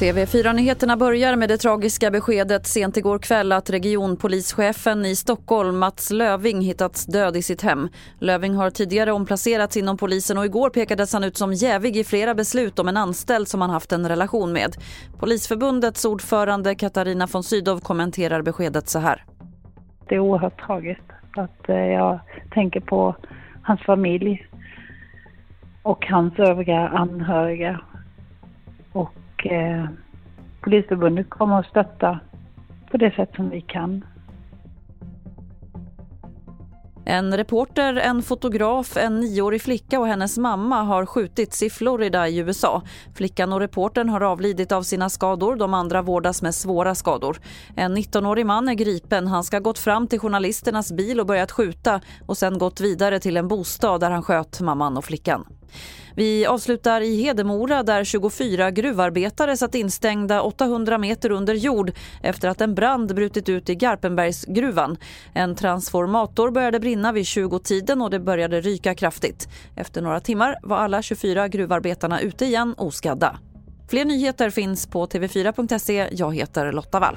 TV4-nyheterna börjar med det tragiska beskedet sent igår kväll att regionpolischefen i Stockholm, Mats Löving, hittats död i sitt hem. Löving har tidigare omplacerats inom polisen och igår pekades han ut som jävig i flera beslut om en anställd som han haft en relation med. Polisförbundets ordförande Katarina von Sydow kommenterar beskedet så här. Det är oerhört tragiskt att eh, jag tänker på hans familj och hans övriga anhöriga och eh, Polisförbundet kommer att stötta på det sätt som vi kan. En reporter, en fotograf, en nioårig flicka och hennes mamma har skjutits i Florida i USA. Flickan och reportern har avlidit av sina skador. De andra vårdas med svåra skador. En 19-årig man är gripen. Han ska ha gått fram till journalisternas bil och börjat skjuta och sen gått vidare till en bostad där han sköt mamman och flickan. Vi avslutar i Hedemora där 24 gruvarbetare satt instängda 800 meter under jord efter att en brand brutit ut i Garpenbergsgruvan. En transformator började brinna vid 20-tiden och det började ryka kraftigt. Efter några timmar var alla 24 gruvarbetarna ute igen oskadda. Fler nyheter finns på tv4.se. Jag heter Lotta Wall.